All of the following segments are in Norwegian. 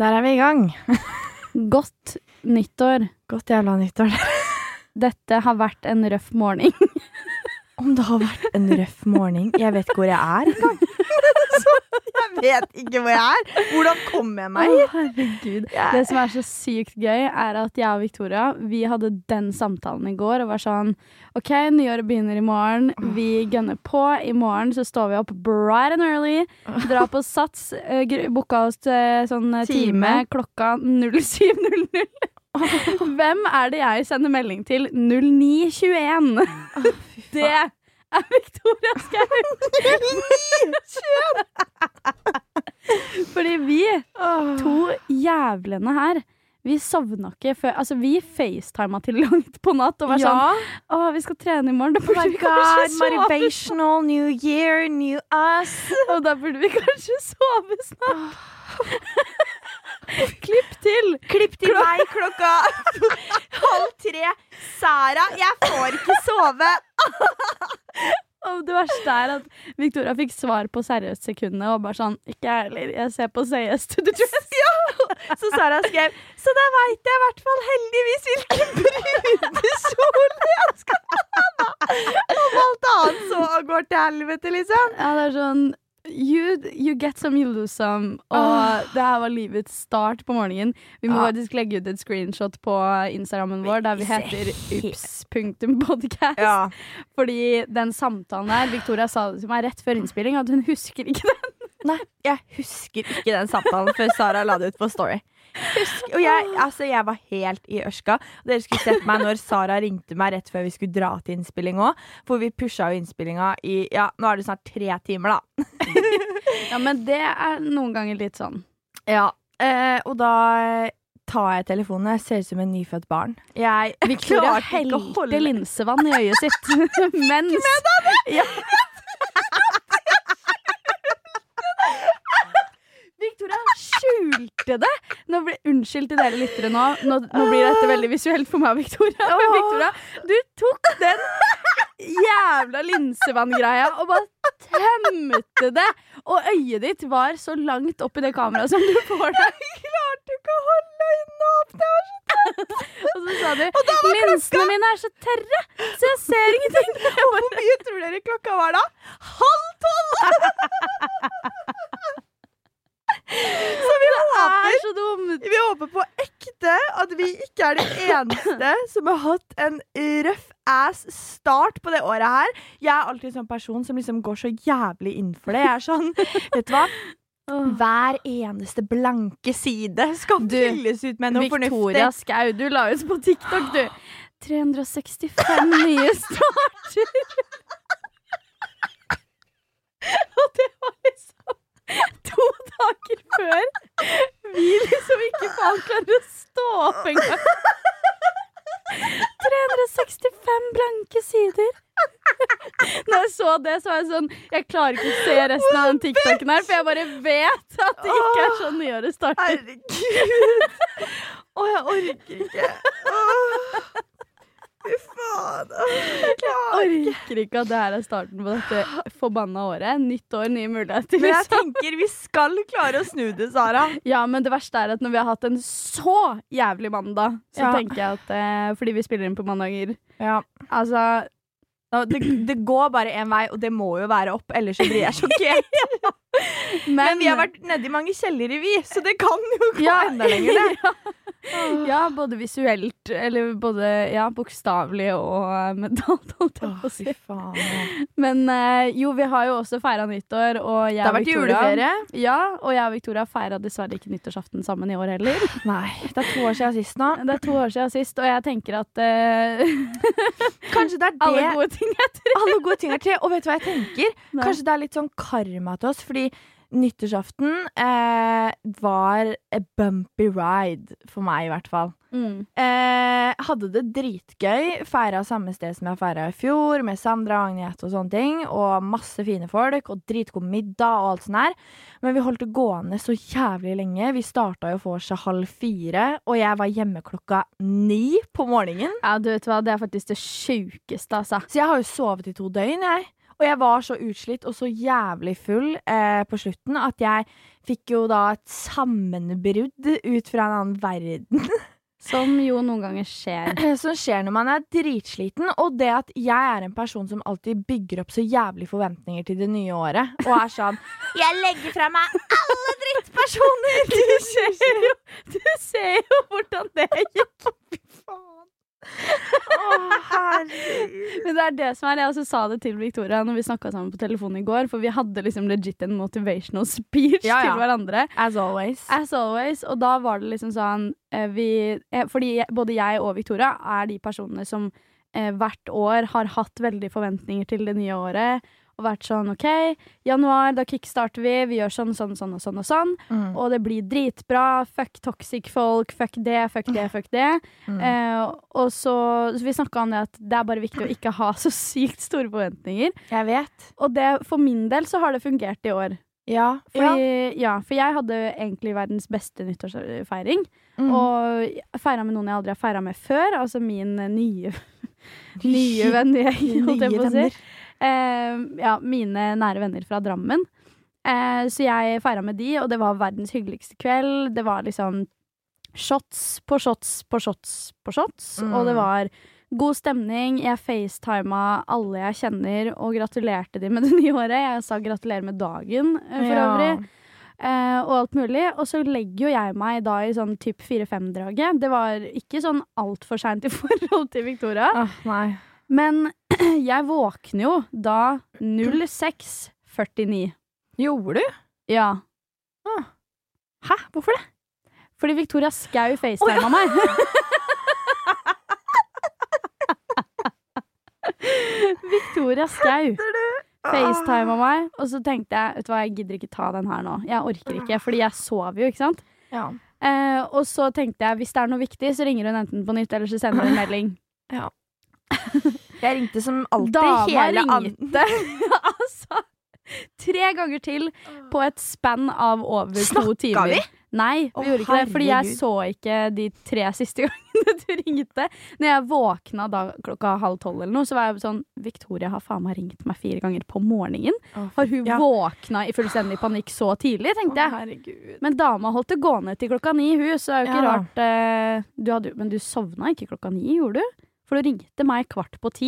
Der er vi i gang. Godt nyttår. Godt jævla nyttår. Dette har vært en røff morgen. Om det har vært en røff morgen Jeg vet ikke hvor jeg er engang. jeg vet ikke hvor jeg er. Hvordan kom jeg meg hit? Oh, herregud. Jeg- Det som er så sykt gøy, er at jeg og Victoria Vi hadde den samtalen i går og var sånn OK, nyåret begynner i morgen. Vi gønner på. I morgen så står vi opp bright and early. Drar på Sats. Uh, Booka oss til sånn eh, time. Time. klokka 07.00. Hvem er det jeg sender melding til 09.21? Det er Victoria Skau. Fordi vi to jævlene her vi sovna ikke før Altså, vi facetima til langt på natt og var Ja. sånn Å, vi skal trene i morgen. Da Oh burde my vi god, sove. motivational, new year, new us. Og da burde vi kanskje sove snart. Klipp til. Klipp til meg klokka halv tre. Sara, jeg får ikke sove. Og det verste er at Victoria fikk svar på seriøst sekundet og bare sånn Ikke jeg heller. Jeg ser på seriøst to the Dress. Så Sara skrev Så da veit jeg i hvert fall heldigvis hvilken brudekjole jeg skal ha. Om alt annet så går til helvete, liksom. Ja, det er sånn You, you get some, you lose some. Og Åh. det her var livets start på morgenen. Vi må Ja. faktisk legge ut et screenshot på Instagrammen vår der vi heter ups.podcast. Ja. Fordi den samtalen der Victoria sa det til meg rett før innspilling, at hun husker ikke den. Nei, jeg husker ikke den samtalen før Sara la det ut på Story. Husk, og jeg, altså, jeg var helt i ørska. Dere skulle sett meg når Sara ringte meg rett før vi skulle dra til innspilling òg. For vi pusha jo innspillinga i Ja, nå er det snart tre timer, da. Ja, men det er noen ganger litt sånn. Ja, eh, og da tar jeg telefonen. Jeg ser ut som en nyfødt barn. Jeg Victoria helte linsevann i øyet sitt mens ja, Victoria skjulte det! Nå ble, unnskyld til dere lyttere nå. nå. Nå blir dette veldig visuelt for meg Victoria. Men Victoria, du tok den jævla linsevanngreia og bare tømte det. Og øyet ditt var så langt opp i det kameraet som du får det. Jeg klarte ikke å holde øynene opp! Det var så Og så sa du linsene mine er så tørre, så jeg ser ingenting. Hvor mye tror dere klokka var da? Halv tolv! Så vi Det håper, er så dumt. vi håper på ekte ikke er det eneste som har hatt en røff ass start på det året her. Jeg er alltid en sånn person som liksom går så jævlig inn for det. Jeg er sånn, vet du hva? Hver eneste blanke side skal Du, fylles ut med noe Victoria fornuftig. Skau, du la ut på TikTok, du. 365 nye starter. Og det var liksom to dager før vi liksom ikke faen klarer å stå opp engang. 365 blanke sider. Når jeg så det, så var jeg sånn Jeg klarer ikke å se resten av den TikToken her, for jeg bare vet at det ikke er sånn nyåret starter. Herregud. Å, jeg orker ikke. Åh. Fy faen. Jeg orker ikke at det her er starten på dette forbanna året. Nytt år, nye muligheter. Men jeg Liksom. tenker vi skal klare å snu det, Sara. Ja, men det verste er at når vi har hatt en så jævlig mandag, så Ja. tenker jeg at eh, Fordi vi spiller inn på mandager Ja. Altså, Det, det går bare én vei, og det må jo være opp, ellers så blir jeg sjokkert. men, Men vi har vært nedi mange kjellere, vi, så det kan jo gå ja, enda lenger. Det. ja. ja, både visuelt Eller både ja, bokstavelig og eh, mentalt, holdt jeg på å si. Men eh, jo, vi har jo også feira nyttår, og jeg og Victoria juleferie. Ja, og jeg og Victoria feira dessverre ikke nyttårsaften sammen i år heller. Nei, det er to år siden sist nå. Det er to år siden sist, og jeg tenker at uh, Kanskje det er det alle gode ting er tre. Alle gode ting er tre. Og vet du hva jeg tenker? Nei. Kanskje det er litt sånn karma til oss, fordi nyttårsaften eh, var a bumpy ride, for meg i hvert fall. Mm. Eh, hadde det dritgøy. Feira samme sted som jeg feira i fjor, med Sandra og Agnete og sånne ting. Og masse fine folk, og dritgod middag og alt sånt her. Men vi holdt det gående så jævlig lenge. Vi starta jo for seg halv fire, og jeg var hjemme klokka ni på morgenen. Ja, du vet hva, det er faktisk det sjukeste, altså. Så jeg har jo sovet i to døgn, jeg. Og jeg var så utslitt og så jævlig full eh, på slutten at jeg fikk jo da et sammenbrudd ut fra en annen verden. Som jo noen ganger skjer. Som skjer når man er dritsliten. Og det at jeg er en person som alltid bygger opp så jævlig forventninger til det nye året. Og er sånn Jeg legger fra meg alle drittpersoner! Du ser jo, du ser jo hvordan det gikk. Å, herregud. Men det er det som er, Jeg også sa det til Victoria når vi snakka sammen på telefonen i går, for vi hadde liksom legit en motivational speech Ja, ja. til hverandre. As always. As always. Og da var det liksom sånn eh, vi, eh, Fordi både jeg og Victoria er de personene som eh, hvert år har hatt veldig forventninger til det nye året. Og vært sånn OK, januar, da kickstarter vi. Vi gjør sånn, sånn, sånn og sånn og sånn. Mm. Og det blir dritbra. Fuck toxic folk. Fuck det, fuck det, fuck det. Mm. Eh, og så, så vi snakka om det at det er bare viktig å ikke ha så sykt store forventninger. Jeg vet. Og det, for min del så har det fungert i år. Ja. Fordi, ja. for jeg hadde egentlig verdens beste nyttårsfeiring. Mm. Og feira med noen jeg aldri har feira med før. Altså min nye Nye venn holdt jeg på å si. Eh, ja, mine nære venner fra Drammen. Eh, så jeg feira med de, og det var verdens hyggeligste kveld. Det var liksom shots på shots på shots på shots, Mm. og det var god stemning. Jeg facetima alle jeg kjenner, og gratulerte de med det nye året. Jeg sa gratulerer med dagen, eh, for Ja. øvrig. Eh, og alt mulig. Og så legger jo jeg meg da i sånn typ 4-5-draget. Det var ikke sånn altfor seint i forhold til Victoria. Åh, nei. Men jeg våkner jo da 06.49. Gjorde du? Ja. Hæ? Hvorfor det? Fordi Victoria Skau facetima meg. Victoria Skau facetima meg, og så tenkte jeg vet du hva, jeg gidder ikke ta den her nå. Jeg orker ikke, fordi jeg sover jo, ikke sant. Ja. Eh, og så tenkte jeg hvis det er noe viktig, så ringer hun enten på nytt eller så sender hun en melding. Jeg ringte som alltid Dama hele andre altså tre ganger til på et spann av over to Snakka timer. vi? Nei, vi oh, gjorde ikke det, fordi jeg så ikke de tre siste gangene du ringte. Når jeg våkna da klokka halv tolv eller noe, så var jeg sånn Victoria har faen meg ringt meg fire ganger på morgenen. Har hun Ja. våkna i fullstendig panikk så tidlig, tenkte jeg. herregud. Men dama holdt det gående til klokka ni, hun, så det er jo ikke Ja rart eh, du hadde, Men du sovna ikke klokka ni, gjorde du? For du ringte meg kvart på ti.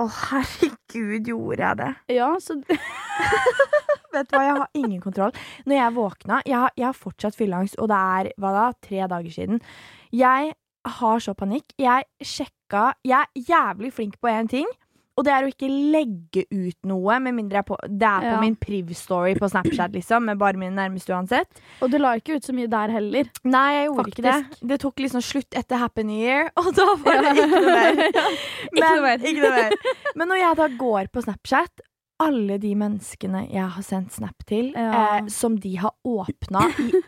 Å, herregud, gjorde jeg det? Ja, så Vet du hva, jeg har ingen kontroll. Når jeg våkna Jeg har, jeg har fortsatt fylleangst, og det er hva da, tre dager siden. Jeg har så panikk. Jeg sjekka Jeg er jævlig flink på én ting. Og det er å ikke legge ut noe, med mindre jeg på, det er på Ja. min priv-story på Snapchat, liksom. Med bare mine nærmeste uansett. Og du la ikke ut så mye der heller. Nei, jeg gjorde ikke det. Det tok liksom slutt etter Happy New Year, og da var det ikke noe mer. Ikke noe mer. ikke noe mer. Men når jeg da går på Snapchat alle de menneskene jeg har sendt snap til, Ja. eh, som de har åpna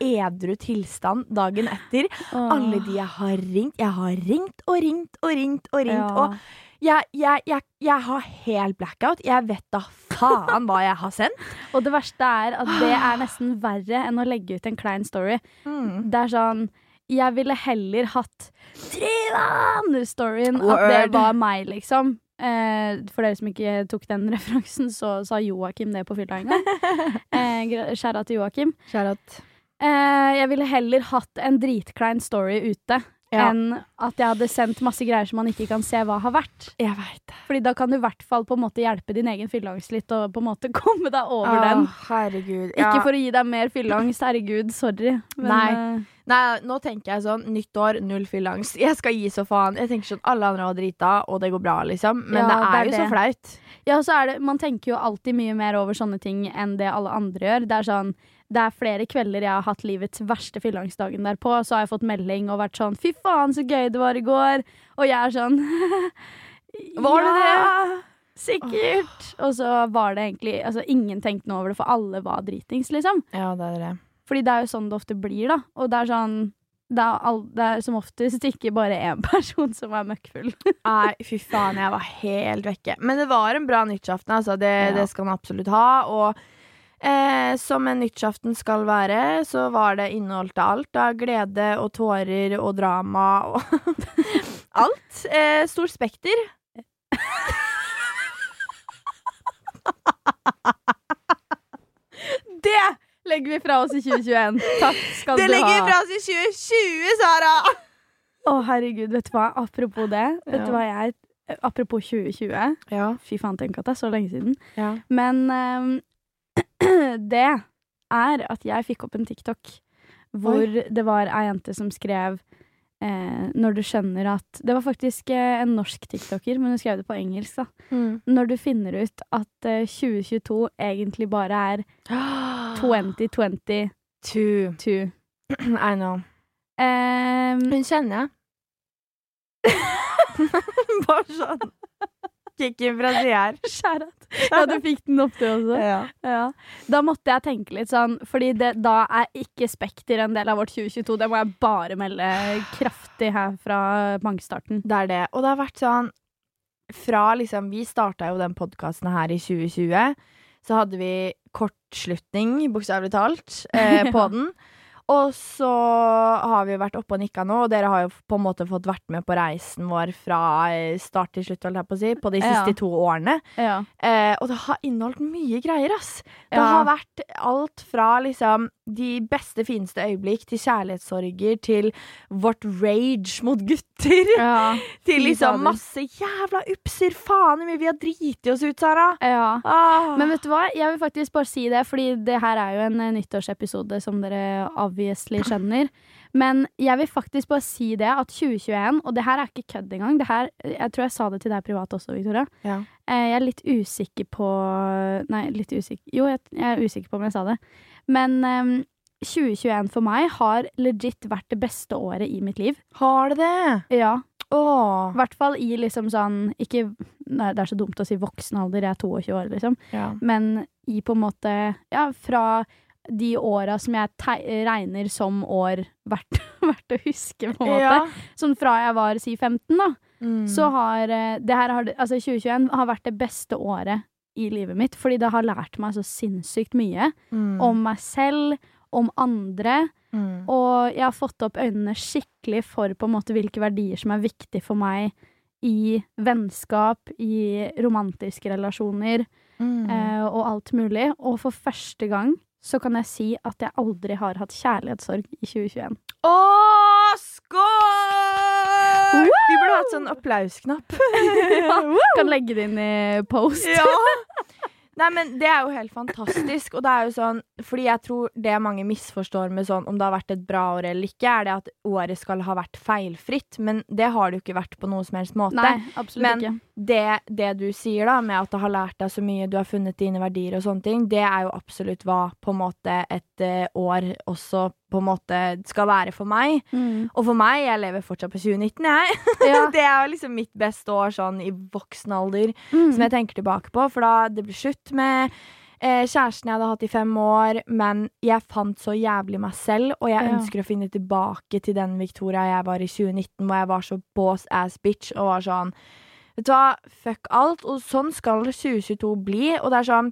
i edru tilstand dagen etter. Alle de jeg har ringt. Jeg har ringt og ringt og ringt og ringt. Ja. Og jeg, jeg, jeg, jeg har helt blackout. Jeg vet da faen hva jeg har sendt. Og det verste er at det er nesten verre enn å legge ut en klein story. Mm. Det er sånn Jeg ville heller hatt Trivan-storyen. At det var meg, liksom. Eh, for dere som ikke tok den referansen, så sa Joakim det på fylla en gang. Eh, Skjæra til Joakim. Kjære Eh, jeg ville heller hatt en dritklein story ute Ja. enn at jeg hadde sendt masse greier som man ikke kan se hva har vært. Jeg vet det. Fordi da kan du i hvert fall på en måte hjelpe din egen fylleangst litt, og på en måte komme deg over den. herregud. Ikke for å gi deg mer fylleangst, herregud, sorry. Men, Nei. eh, Nei, nå tenker jeg sånn nytt år, null fylleangst. Jeg skal gi så faen. Jeg tenker sånn alle andre har drita, og det går bra, liksom. Men Ja, det er, det er jo så flaut. Ja, så er det, man tenker jo alltid mye mer over sånne ting enn det alle andre gjør. Det er sånn det er flere kvelder jeg har hatt livets verste fylleangstdagen derpå. Så har jeg fått melding og vært sånn 'fy faen, så gøy det var i går'. Og jeg er sånn Var det ja. Sikkert. Og så var det egentlig Altså, ingen tenkte noe over det, for alle var dritings, liksom. Ja, det er det. Fordi det er jo sånn det ofte blir, da. Og det er sånn Det er, all, det er som oftest ikke bare én person som er møkkfull. Nei, fy faen, jeg var helt vekke. Men det var en bra nyttårsaften, altså. Det, Ja. det skal man absolutt ha. Og eh, som en nyttårsaften skal være, så var det inneholdt alt av glede og tårer og drama og alt. Eh, stort spekter. Det legger vi fra oss i 2021. Takk skal Det du legger vi fra oss i 2020, Sara! Å, herregud, vet du hva? Apropos det. Vet Ja. du hva jeg Apropos 2020. Ja. Fy faen, tenk at det er så lenge siden. ja. Men ehm, det er at jeg fikk opp en TikTok hvor det var ei jente som skrev eh, Når du skjønner at Det var faktisk eh, en norsk tiktoker, men hun skrev det på engelsk. da Mm. Når du finner ut at eh, 2022 egentlig bare er 2022. Two. I know. Um, Hun kjenner jeg. Bare sånn. Kicken fra sida her. Skjærat. Ja, du fikk den opp, du også. Ja. Ja. Da måtte jeg tenke litt sånn, fordi det, da er ikke Spekter en del av vårt 2022. Det må jeg bare melde kraftig her fra bankstarten. Det er det. Og det har vært sånn Fra liksom Vi starta jo den podkasten her i 2020. Så hadde vi kortslutning, bokstavelig talt, eh, på den. Og så har vi vært oppe og nikka nå, og dere har jo på en måte fått vært med på reisen vår fra eh, start til slutt, holdt jeg på å si, på de Ja. siste to årene. Ja. Eh, og det har inneholdt mye greier, ass. Det Ja. har vært alt fra liksom de beste, fineste øyeblikk til kjærlighetssorger til vårt rage mot gutter. Ja. Til liksom masse jævla upser. Faen hvor mye vi har driti oss ut, Sara. ja. Ah. Men vet du hva, jeg vil faktisk bare si det, fordi det her er jo en eh, nyttårsepisode, som dere obviously skjønner. Men jeg vil faktisk bare si det at 2021, og det her er ikke kødd engang det her, Jeg tror jeg sa det til deg privat også, Victoria. Ja. Eh, Jeg er litt usikker på Nei, litt usikker Jo, jeg, jeg er usikker på om jeg sa det. Men um, 2021 for meg har legit vært det beste året i mitt liv. Har det det? Ja. Åh. I hvert fall i liksom sånn Ikke nei, Det er så dumt å si voksen alder, jeg er 22 år, liksom. Ja. Men i på en måte Ja, fra de åra som jeg regner som år verdt, verdt å huske, på en måte. Ja. Sånn fra jeg var si 15, da. Mm. Så har eh, det her har, Altså 2021 har vært det beste året i livet mitt, fordi det har lært meg så sinnssykt mye Mm. om meg selv, om andre, mm. og jeg har fått opp øynene skikkelig for på en måte hvilke verdier som er viktig for meg i vennskap, i romantiske relasjoner Mm. eh, og alt mulig. Og for første gang så kan jeg si at jeg aldri har hatt kjærlighetssorg i 2021. Åh, skål! Vi burde hatt sånn applausknapp. Kan legge det inn i post. Ja. Nei, men Det er jo helt fantastisk. Og det er jo sånn, fordi jeg tror det mange misforstår med sånn om det har vært et bra år eller ikke, er det at året skal ha vært feilfritt. Men det har det jo ikke vært på noen som helst måte. Nei, absolutt Men- ikke. Det, det du sier da, med at det har lært deg så mye, du har funnet dine verdier og sånne ting, det er jo absolutt hva på en måte et uh, år også på en måte skal være for meg. Mm. Og for meg, jeg lever fortsatt på 2019, jeg. Ja. det er liksom mitt beste år sånn i voksen alder Mm. som jeg tenker tilbake på, for da det ble slutt med eh, kjæresten jeg hadde hatt i fem år, men jeg fant så jævlig meg selv, og jeg Ja. ønsker å finne tilbake til den Victoria jeg var i 2019, hvor jeg var så boss ass bitch og var sånn Vet du hva, fuck alt, og sånn skal 2022 bli, og det er sånn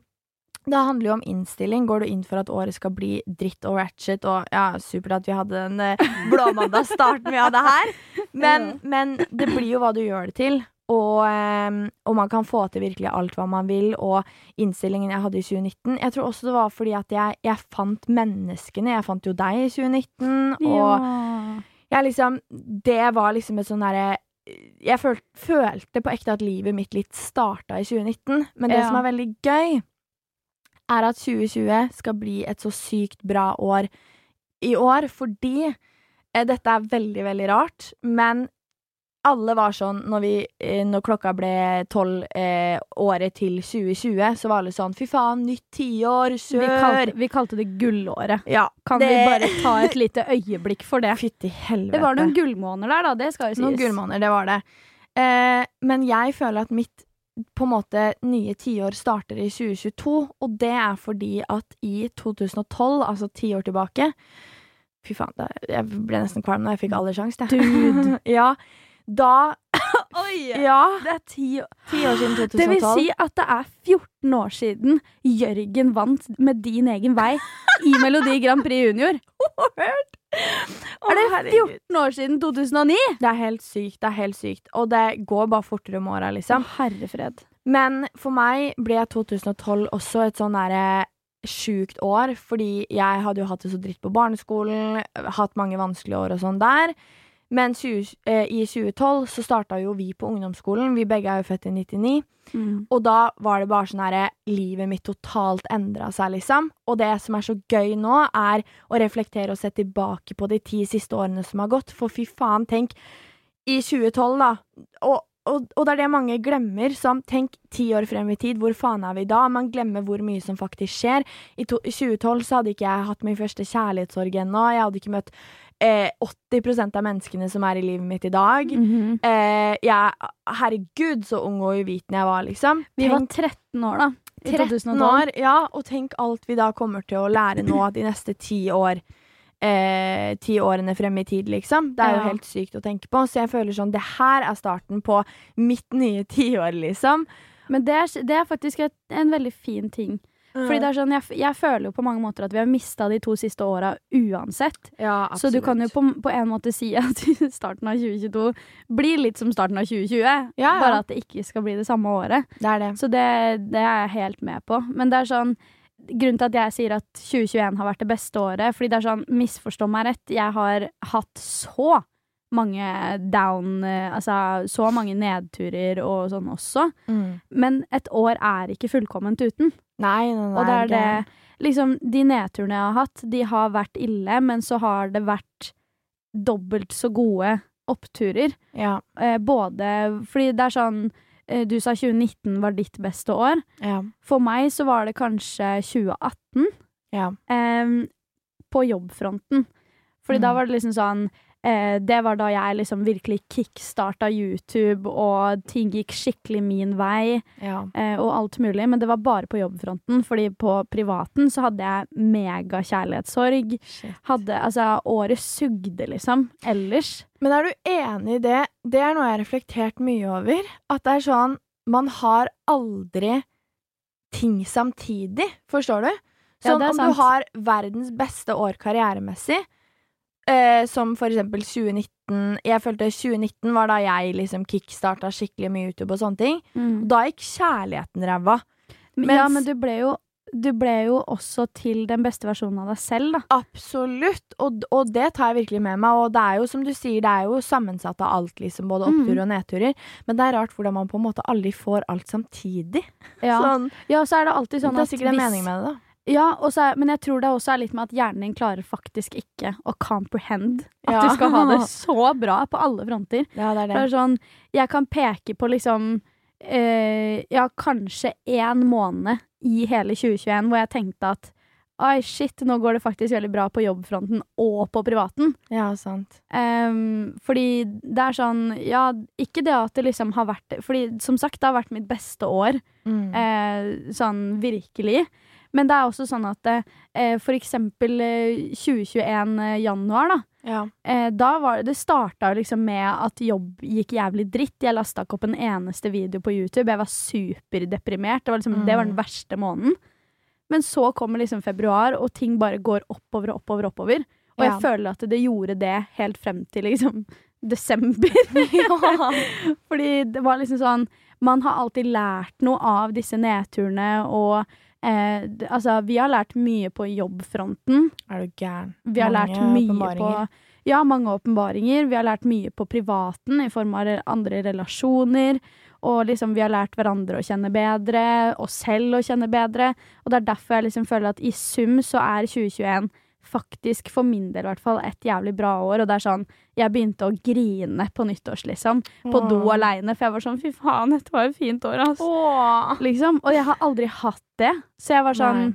det handler jo om innstilling. Går du inn for at året skal bli dritt og ratchet, og ja, supert at vi hadde den eh, blåmandagsstarten vi hadde her, men, men det blir jo hva du gjør det til. Og, eh, og man kan få til virkelig alt hva man vil, og innstillingen jeg hadde i 2019 Jeg tror også det var fordi at jeg, jeg fant menneskene. Jeg fant jo deg i 2019, og Ja. jeg liksom Det var liksom et sånn derre Jeg følte, følte på ekte at livet mitt litt starta i 2019, men det Ja. som er veldig gøy, er at 2020 skal bli et så sykt bra år i år, fordi eh, Dette er veldig, veldig rart, men alle var sånn når, vi, eh, når klokka ble tolv eh, året til 2020, så var alle sånn Fy faen, nytt tiår, Vi, kjør! kalte, vi kalte det gullåret. Ja, Kan det- vi bare ta et lite øyeblikk for det? Fytti helvete. Det var noen gullmåneder der, da. Det skal jo sies. Noen gullmåneder, det var det. Eh, men jeg føler at mitt på en måte nye tiår starter i 2022, og det er fordi at i 2012, altså ti år tilbake Fy faen, da, jeg ble nesten kvalm da jeg fikk alderssjanse. Dude. ja, da Oi! Ja, Det er ti ti år siden 2012. Det vil si at det er 14 år siden Jørgen vant med din egen vei i Melodi Grand Prix Junior. Er det 14 år siden 2009? Det er helt sykt. Det er helt sykt. Og det går bare fortere med åra, liksom. herrefred. Men for meg ble 2012 også et sånn derre sjukt år, fordi jeg hadde jo hatt det så dritt på barneskolen, hatt mange vanskelige år og sånn der. Men 20, eh, i 2012 så starta jo vi på ungdomsskolen. Vi begge er jo født i 99. Mm. Og da var det bare sånn herre Livet mitt totalt endra seg, liksom. Og det som er så gøy nå, er å reflektere og se tilbake på de ti siste årene som har gått. For fy faen, tenk i 2012, da. Og, og, og det er det mange glemmer. Som tenk ti år frem i tid, hvor faen er vi da? Man glemmer hvor mye som faktisk skjer. I, to, i 2012 så hadde ikke jeg hatt min første kjærlighetssorg ennå. Jeg hadde ikke møtt eh, 80% av menneskene som er i livet mitt i dag. Mhm. Eh, jeg, herregud, så ung og uvitende jeg var, liksom. Vi var 13 år, da. 13 år, ja, og tenk alt vi da kommer til å lære nå de neste ti år. Eh, ti årene frem i tid, liksom. Det er jo Ja. helt sykt å tenke på. Så jeg føler sånn, det her er starten på mitt nye tiår, liksom. Men det er, det er faktisk et, en veldig fin ting. Fordi det er sånn, jeg, jeg føler jo på mange måter at vi har mista de to siste åra uansett. ja, Så du kan jo på, på en måte si at starten av 2022 blir litt som starten av 2020. Ja, ja. Bare at det ikke skal bli det samme året. Det er det. Så det, det er jeg helt med på. Men det er sånn Grunnen til at jeg sier at 2021 har vært det beste året, fordi det er sånn, misforstå meg rett, jeg har hatt så mange down eh, Altså så mange nedturer og sånn også. Mm. Men et år er ikke fullkomment uten. Nei, nei, nei. Og det er det. Liksom, de nedturene jeg har hatt, de har vært ille, men så har det vært dobbelt så gode oppturer. Ja, Eh, både fordi det er sånn eh, Du sa 2019 var ditt beste år. ja, For meg så var det kanskje 2018 ja. Eh, på jobbfronten. Fordi da Mm. var det liksom sånn eh, Det var da jeg liksom virkelig kickstarta YouTube, og ting gikk skikkelig min vei, ja. eh, og alt mulig. Men det var bare på jobbfronten, fordi på privaten så hadde jeg megakjærlighetssorg. Hadde Altså, året sugde, liksom. Ellers. Men er du enig i det? Det er noe jeg har reflektert mye over. At det er sånn Man har aldri ting samtidig. Forstår du? Sånn er om du har verdens beste år karrieremessig, eh, som for eksempel 2019 Jeg følte 2019 var da jeg liksom kickstarta skikkelig mye YouTube og sånne ting. Mm. da gikk kjærligheten ræva. Ja, men du ble jo du ble jo også til den beste versjonen av deg selv, da. Absolutt, og, og det tar jeg virkelig med meg. Og det er jo som du sier, det er jo sammensatt av alt, liksom, både Mm. oppturer og nedturer. Men det er rart hvordan man på en måte aldri får alt samtidig. Ja, Sånn, ja så er det alltid sånn det er at sikkert en mening med det, da. Ja, er, men jeg tror det også er litt med at hjernen din klarer faktisk ikke å comprehend at Ja. du skal ha det så bra på alle fronter. Ja, det er Det er sånn, jeg kan peke på liksom eh, Ja, kanskje én måned i hele 2021 hvor jeg tenkte at Oi, shit, nå går det faktisk veldig bra på jobbfronten og på privaten. Ja, sant. Um, fordi det er sånn Ja, ikke det at det liksom har vært Fordi som sagt, det har vært mitt beste år. Mm. Eh, sånn virkelig. Men det er også sånn at eh, for eksempel eh, 2021 eh, januar, da. ja. Eh, da var det, det starta liksom med at jobb gikk jævlig dritt. Jeg lasta ikke opp en eneste video på YouTube. Jeg var superdeprimert. Det var, liksom, det var den Mm. verste måneden. Men så kommer liksom februar, og ting bare går oppover og oppover. oppover. Og Ja. jeg føler at det gjorde det helt frem til liksom desember. Fordi det var liksom sånn Man har alltid lært noe av disse nedturene, og eh, altså, vi har lært mye på jobbfronten. Er du gæren? Vi har Mange lært mye på. Ja, mange åpenbaringer. Vi har lært mye på privaten i form av andre relasjoner. Og liksom vi har lært hverandre å kjenne bedre, oss selv å kjenne bedre. Og det er derfor jeg liksom føler at i sum så er 2021 faktisk, for min del i hvert fall, et jævlig bra år. Og det er sånn Jeg begynte å grine på nyttårs, liksom. På do Åh. aleine. For jeg var sånn fy faen, dette var et fint år, altså. Åh. Liksom. Og jeg har aldri hatt det. Så jeg var sånn Nei.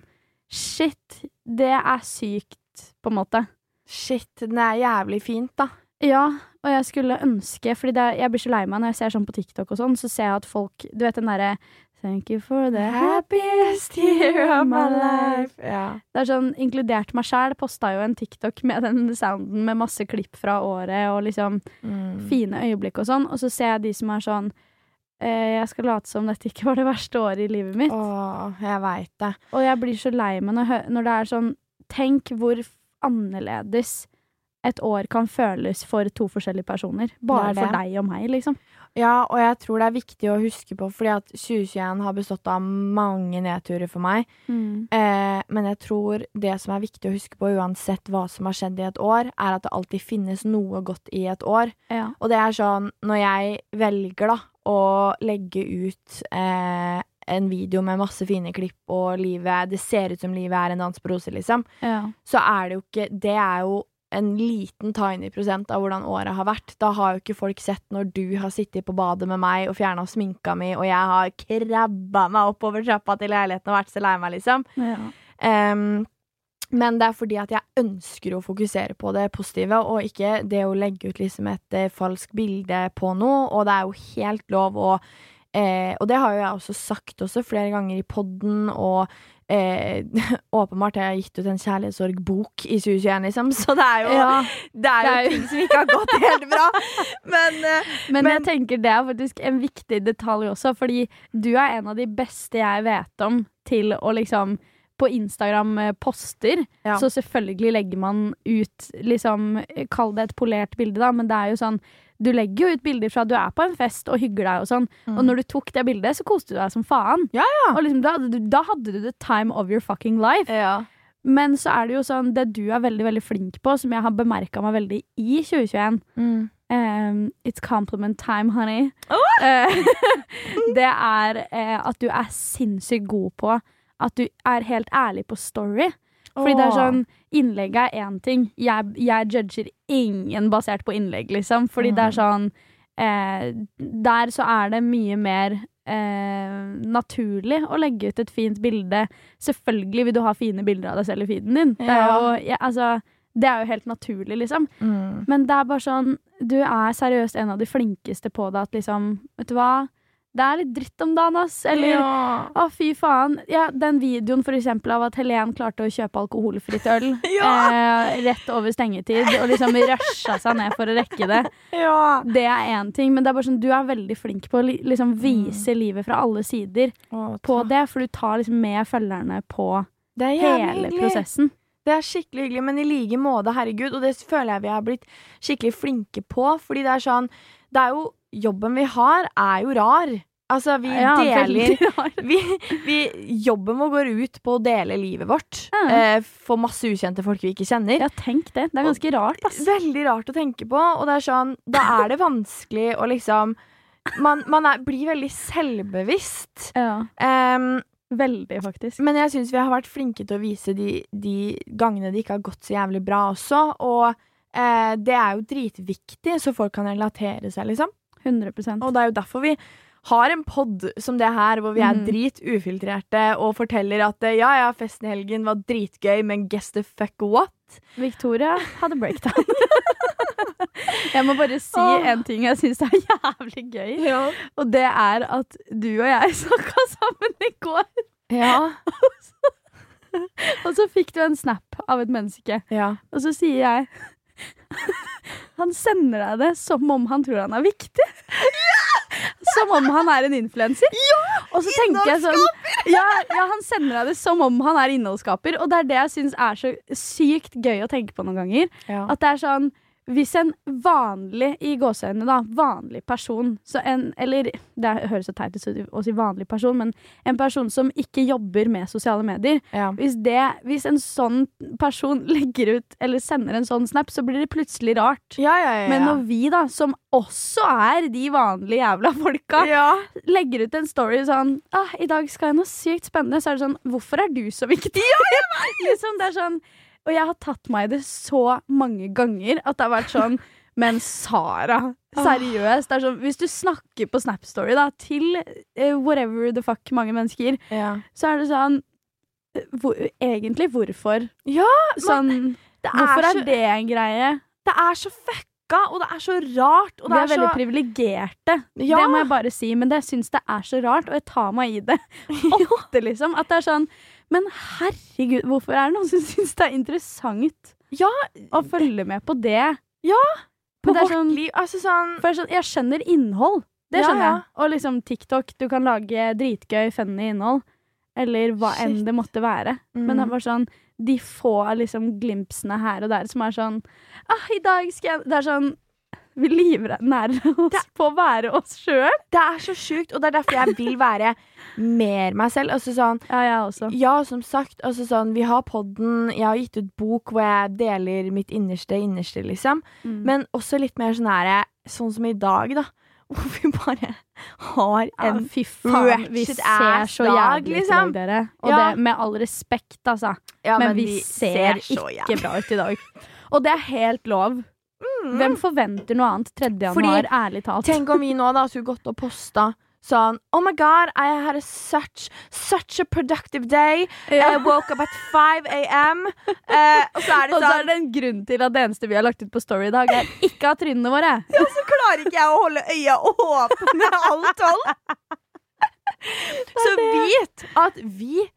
Shit, det er sykt, på en måte. Shit, den er jævlig fint, da. Ja, og jeg skulle ønske Fordi det, jeg blir så lei meg når jeg ser sånn på TikTok og sånn, så ser jeg at folk Du vet den derre Thank you for the happiest year of my life. Ja. Det er sånn, Inkludert meg sjæl posta jo en TikTok med den sounden med masse klipp fra året og liksom Mm. fine øyeblikk og sånn, og så ser jeg de som er sånn eh, Jeg skal late som dette ikke var det verste året i livet mitt. Åh, jeg vet det. Og jeg blir så lei meg når, det er sånn Tenk hvor annerledes et år kan føles for to forskjellige personer. Bare for deg og meg, liksom. Ja, og jeg tror det er viktig å huske på, fordi at 2021 har bestått av mange nedturer for meg. Eh, men jeg tror det som er viktig å huske på, uansett hva som har skjedd i et år, er at det alltid finnes noe godt i et år. Ja. Og det er sånn, når jeg velger da å legge ut eh, en video med masse fine klipp, og livet, det ser ut som livet er en dans på roser, liksom, ja. så er det jo ikke Det er jo en liten tiny prosent av hvordan året har vært. Da har jo ikke folk sett når du har sittet på badet med meg og fjerna sminka mi, og jeg har krabba meg oppover trappa til leiligheten og vært så lei meg, liksom. ja. Um, men det er fordi at jeg ønsker å fokusere på det positive, og ikke det å legge ut liksom et eh, falskt bilde på noe. Og det er jo helt lov å eh, Og det har jo jeg også sagt også flere ganger i podden, og eh, åpenbart har jeg gitt ut en kjærlighetssorgbok i 2021, liksom, så det er jo, ja. det er jo det er ting som ikke har gått helt bra. Men eh, Men, Men- jeg tenker det er faktisk en viktig detalj også, fordi du er en av de beste jeg vet om til å liksom på Instagram eh, poster, Ja. så selvfølgelig legger man ut liksom Kall det et polert bilde, da, men det er jo sånn Du legger jo ut bilder fra du er på en fest og hygger deg og sånn, og når du tok det bildet, så koste du deg som faen. Ja, ja. Og liksom, da, da hadde du the time of your fucking life. ja. Men så er det jo sånn, det du er veldig veldig flink på, som jeg har bemerka meg veldig i 2021 Mm. Um, it's compliment time, honey. Oh! det er eh, at du er sinnssykt god på at du er helt ærlig på story. Fordi det er sånn Innlegget er én ting. Jeg, jeg judger ingen basert på innlegg, liksom. Fordi det er sånn eh, Der så er det mye mer eh, naturlig å legge ut et fint bilde. Selvfølgelig vil du ha fine bilder av deg selv i feeden din. Det er jo, ja, altså, det er jo helt naturlig, liksom. Mm. Men det er bare sånn Du er seriøst en av de flinkeste på det at liksom Vet du hva? Det er litt dritt om dagen, ass. Eller ja. å, fy faen. Ja, den videoen for eksempel av at Helen klarte å kjøpe alkoholfritt øl Ja. eh, rett over stengetid, og liksom rusha seg ned for å rekke det. ja. Det er én ting, men det er bare sånn, du er veldig flink på å liksom vise Mm. vise livet fra alle sider å, på det, for du tar liksom med følgerne på Det er hele hyggelig. prosessen. Det er skikkelig hyggelig, men i like måte, herregud. Og det føler jeg vi har blitt skikkelig flinke på. Fordi det er sånn Det er jo Jobben vi har, er jo rar. Altså, vi Ja, deler vi, vi, Jobben vår går ut på å dele livet vårt. Ja. Eh, for masse ukjente folk vi ikke kjenner. Ja, tenk det. Det er ganske rart, ass. Veldig rart å tenke på. Og det er sånn Da er det vanskelig å liksom Man, man er, blir veldig selvbevisst. Ja, Um, veldig, faktisk. Men jeg syns vi har vært flinke til å vise de, de gangene det ikke har gått så jævlig bra også. Og eh, det er jo dritviktig, så folk kan relatere seg, liksom. 100% Og det er jo derfor vi har en pod som det her, hvor vi er mm. drit ufiltrerte og forteller at eh, ja, ja, festen i helgen var dritgøy, men guess the fuck what? Victoria hadde breakdown. jeg må bare si én en ting jeg syns er jævlig gøy. Og det er at du og jeg snakka sammen i går, Ja. og så fikk du en snap av et menneske. ja. Og så sier jeg Han sender deg det som om han tror han er viktig. Som om han er en influenser. Ja! Innholdsskaper! sånn ja, ja, han sender deg det som om han er innholdsskaper. Og det er det jeg syns er så sykt gøy å tenke på noen ganger. ja. At det er sånn Hvis en vanlig, i gåseøynene da, vanlig person så en, Eller det høres så teit ut å si vanlig person, men en person som ikke jobber med sosiale medier. ja. Hvis, det, hvis en sånn person legger ut eller sender en sånn snap, så blir det plutselig rart. Ja, ja, ja. Men når vi, da, som også er de vanlige jævla folka, legger ut en story sånn ah, 'I dag skal jeg noe sykt spennende', så er det sånn 'Hvorfor er du så viktig?' liksom, det er sånn Og jeg har tatt meg i det så mange ganger at det har vært sånn Men Sara, seriøst. Det er sånn, hvis du snakker på Snap Story da, til uh, whatever the fuck mange mennesker, ja. så er det sånn hvor, Egentlig hvorfor? Ja, Sånn, det hvorfor er er så- det en greie? Det er så fucka og det er så rart. Og Vi er er veldig så privilegerte, Ja. det må jeg bare si. Men det syns det er så rart, og jeg tar meg i det ofte, liksom. At det er sånn Men herregud, hvorfor er det noen som syns det er interessant Ja, å følge med på det? på det er vårt sånn- liv. Altså sånn For jeg, skjønner, jeg skjønner innhold. Det skjønner ja. jeg. Og liksom TikTok, du kan lage dritgøy, funny innhold. Eller hva enn det måtte være. Men det er bare sånn de få liksom glimpsene her og der som er sånn ah, I dag skal jeg Det er sånn Vi livnærer oss Det- på å være oss sjøl. Det er så sjukt, og det er derfor jeg vil være mer meg selv. Altså sånn Ja, jeg også. Ja, som sagt, altså sånn, vi har podden, jeg har gitt ut bok hvor jeg deler mitt innerste innerste, liksom. Mm. Men også litt mer sånn her, sånn som i dag, da. Hvor vi bare har ja, en fy faen, vi ser så jævlig ut i liksom. dag, dere. Og Ja. det med all respekt, altså. ja, men, vi, ser, ser ikke bra ut i dag. Og det er helt lov. Hvem forventer noe annet 3. januar, Fordi- ærlig talt? Tenk om vi nå da skulle gått og posta sånn Oh my god, I had a such, such a productive day. Ja. I woke up at 5 a.m. Eh, og så er det Og så er sånn det en grunn til at det eneste vi har lagt ut på Story i dag, er ikke av trynene våre. Ja, Så klarer ikke jeg å holde øya åpne alt tolv. Så vit at vi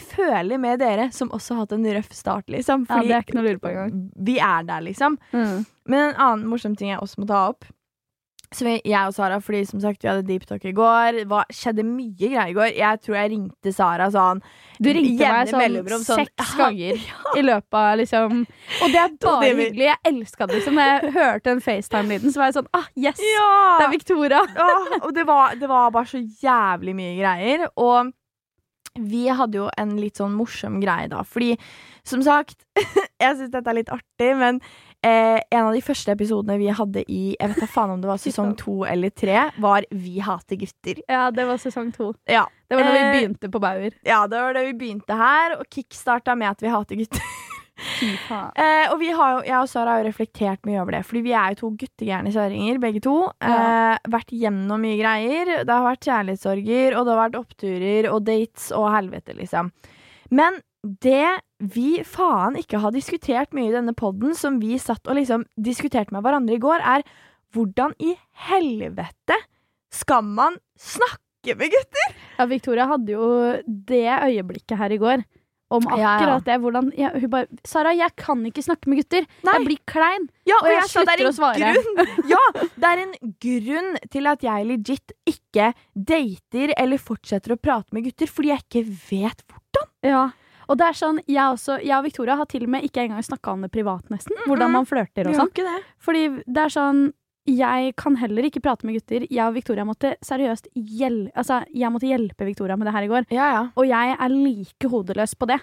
føler med dere som også har hatt en røff start, liksom. Ja, det er ikke noe å lure på engang. vi er der, liksom. Men en annen morsom ting jeg også må ta opp så vi, Jeg og Sara, fordi som sagt vi hadde deep talk i går. Det skjedde mye greier i går. Jeg tror jeg ringte Sara sånn Du ringte meg sånn sånn, seks ja, i løpet av liksom Og det er bare timer. hyggelig. Jeg elska det. Liksom. Jeg hørte en FaceTime-lyden, så var jeg sånn ah, yes! Ja! Det er Victoria. ja, og det var, det var bare så jævlig mye greier. Og vi hadde jo en litt sånn morsom greie da. Fordi, som sagt Jeg syns dette er litt artig, men eh, en av de første episodene vi hadde i Jeg vet da faen om det var sesong to eller tre, var Vi hater gutter. Ja, det var sesong to. Ja. Det var da vi Eh, begynte på Bauer. Ja, det var det vi begynte her, og kickstarta med at vi hater gutter. Eh, og vi har jeg og Sara har jo reflektert mye over det, fordi vi er jo to guttegærne kjerringer, begge to. Ja. Uh, vært gjennom mye greier. Det har vært kjærlighetssorger, og det har vært oppturer og dates og helvete, liksom. Men det vi faen ikke har diskutert mye i denne poden, som vi satt og liksom diskuterte med hverandre i går, er hvordan i helvete skal man snakke med gutter? Ja, Victoria hadde jo det øyeblikket her i går. Om akkurat det. Hvordan jeg, Hun bare 'Sara, jeg kan ikke snakke med gutter. Nei. Jeg blir klein.' Ja, Og jeg jeg er slutter å svare. Grunn, ja, det er en grunn til at jeg legit ikke dater eller fortsetter å prate med gutter, fordi jeg ikke vet hvordan. Ja. Og det er sånn, jeg, også, jeg og Victoria har til og med ikke engang snakka om det privat, nesten. Hvordan man flørter og sånn. Fordi det er sånn Jeg kan heller ikke prate med gutter. Jeg og Victoria måtte seriøst hjel altså, Jeg måtte hjelpe Victoria med det her i går. Ja, ja. Og jeg er like hodeløs på det.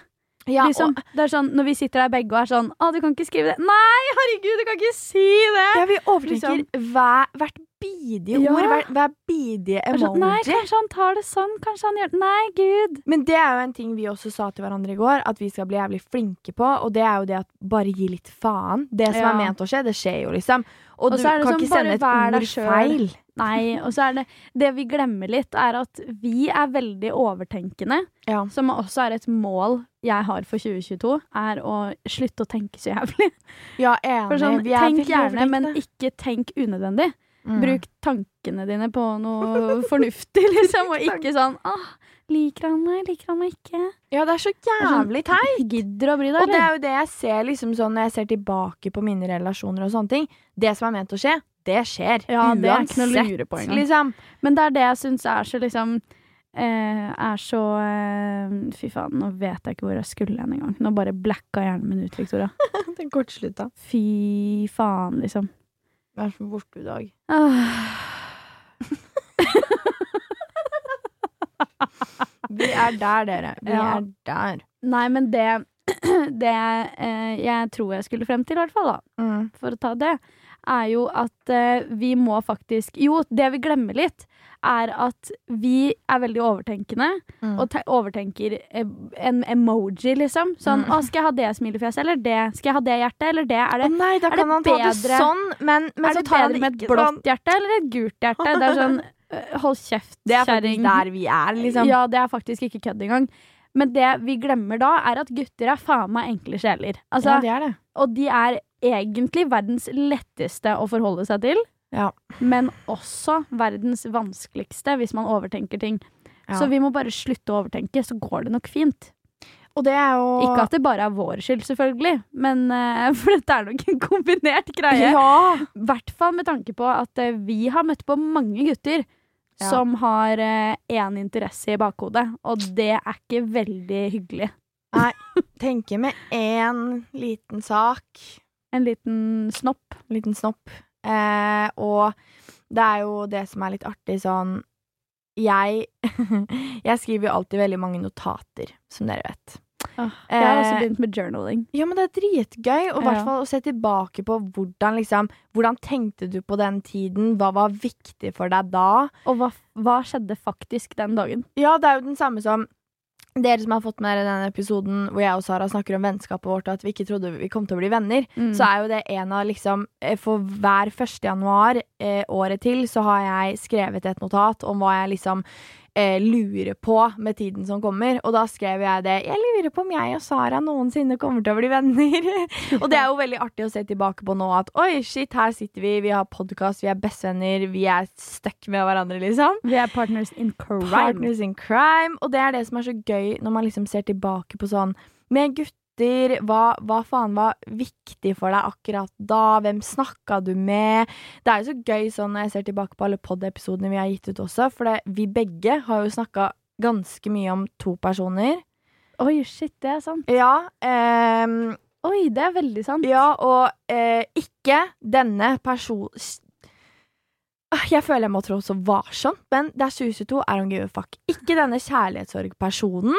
ja liksom, og, det er sånn, Når vi sitter der begge og er sånn 'Å, du kan ikke skrive det.' Nei, herregud, du kan ikke si det! ja, vi overtenker hver, hvert bidige ord, hver, hver bidige Det er sånn, Nei, kanskje han tar det sånn. Kanskje han gjør det Nei, gud. Men det er jo en ting vi også sa til hverandre i går, at vi skal bli jævlig flinke på, og det er jo det at bare gi litt faen. Det som er ment å skje, det skjer jo, liksom. Og, Og du så det kan sånn, ikke sende et ord feil. Nei, og så er det Det vi glemmer litt, er at vi er veldig overtenkende. Ja. Som også er et mål jeg har for 2022, er å slutte å tenke så jævlig. Ja, enig. Sånn, vi tenk gjerne, men ikke tenk unødvendig. Mm. Bruk tankene dine på noe fornuftig, liksom, og ikke sånn åh, liker han meg, liker han meg ikke? Ja, det er så sånn, jævlig teit. Gidder å bry deg, Og det er jo det jeg ser liksom sånn når jeg ser tilbake på mine relasjoner og sånne ting. Det som er ment å skje, det skjer. Ja, det er ikke noe Uansett, lure på engang. Liksom. Men det er det jeg syns er så liksom eh, Er så eh, Fy faen, nå vet jeg ikke hvor jeg skulle hen engang. Nå bare blacka hjernen min ut, Victoria. Den kortslutta. Fy faen, liksom. Vær så borte i dag. Ah. Vi er der, dere. Vi Ja. er der. Nei, men det Det eh, jeg tror jeg skulle frem til, i hvert fall, da, Mm. for å ta det, er jo at eh, vi må faktisk Jo, det vi glemmer litt, er at vi er veldig overtenkende. Mm. Og te overtenker eh, en emoji, liksom. Sånn Mm. Å, skal jeg ha det smilefjeset eller det? Skal jeg ha det hjertet eller det? Er det, nei, da er det bedre- sånn, men, men er så det bedre med et blått sånn. hjerte eller et gult hjerte? Det er sånn Hold kjeft, Det er kjerring. faktisk der vi er, liksom. Ja, det er faktisk ikke kødd engang. Men det vi glemmer da, er at gutter er faen meg enkle sjeler. Altså, ja, det er det. Og de er egentlig verdens letteste å forholde seg til, Ja. men også verdens vanskeligste hvis man overtenker ting. Ja. Så vi må bare slutte å overtenke, så går det nok fint. Jo Ikke at det bare er vår skyld, selvfølgelig, men uh, for dette er nok en kombinert greie. Ja. I hvert fall med tanke på at uh, vi har møtt på mange gutter Ja. som har én interesse i bakhodet, og det er ikke veldig hyggelig. Nei. Tenker med én liten sak. En liten snopp. liten snopp. Eh, og det er jo det som er litt artig sånn Jeg Jeg skriver jo alltid veldig mange notater, som dere vet. Jeg har også begynt med journaling. Ja, men det er dritgøy, og i Ja. hvert fall å se tilbake på hvordan liksom Hvordan tenkte du på den tiden? Hva var viktig for deg da? Og hva, hva skjedde faktisk den dagen? Ja, det er jo den samme som dere som har fått med dere denne episoden hvor jeg og Sara snakker om vennskapet vårt, og at vi ikke trodde vi kom til å bli venner. Mm. så er jo det en av liksom eh, For hver 1. januar eh, året til så har jeg skrevet et notat om hva jeg liksom eh, lurer på med tiden som kommer. Og da skrev jeg det. Jeg lurer på om jeg og Sara noensinne kommer til å bli venner. og det er jo veldig artig å se tilbake på nå at oi, shit, her sitter vi, vi har podkast, vi er bestevenner, vi er stuck med hverandre, liksom. Vi er partners in crime. Partners in crime. Og det er det som er så gøy når man liksom ser tilbake på sånn med gutter. Hva, hva faen var viktig for deg akkurat da? Hvem snakka du med? Det er jo så gøy sånn når jeg ser tilbake på alle pod-episodene vi har gitt ut også, for det, vi begge har jo snakka ganske mye om to personer. Oi, shit, det er sant. Ja, ehm, Oi, det er veldig sant. ja og eh, ikke denne person... Ah, Jeg føler jeg må trå så varsomt, men det er 2022. I don't give a fuck. Ikke denne kjærlighetssorgpersonen.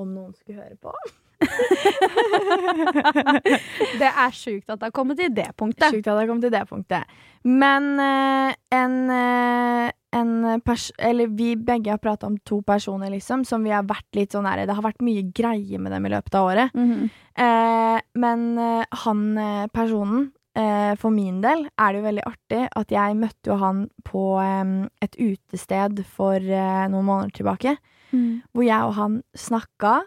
Om noen skulle høre på. det er sjukt at det har kommet til det punktet. Sjukt at det har kommet til det punktet. Men uh, en, uh, en. Eller vi begge har prata om to personer, liksom, som vi har vært litt sånn nære. Det har vært mye greie med dem i løpet av året. Mm -hmm. uh, men han personen, for min del, er det jo veldig artig at jeg møtte jo han på et utested for noen måneder tilbake. Mm. Hvor jeg og han snakka.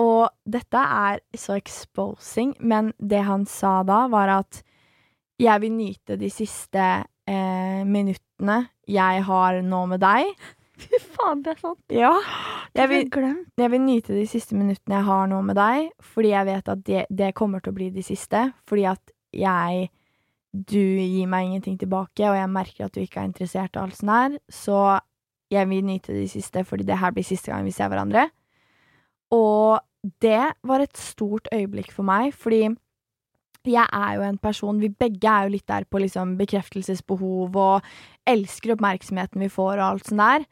Og dette er så exposing, men det han sa da, var at jeg vil nyte de siste eh, minuttene jeg har nå med deg. Fy faen, det er sant. Ja. Jeg vil, jeg vil nyte de siste minuttene jeg har nå med deg, fordi jeg vet at det, det kommer til å bli de siste. Fordi at jeg Du gir meg ingenting tilbake, og jeg merker at du ikke er interessert i alt sånt her. Så jeg vil nyte de siste, fordi det her blir siste gang vi ser hverandre. Og det var et stort øyeblikk for meg, fordi jeg er jo en person Vi begge er jo litt der på liksom bekreftelsesbehov og elsker oppmerksomheten vi får og alt sånt der.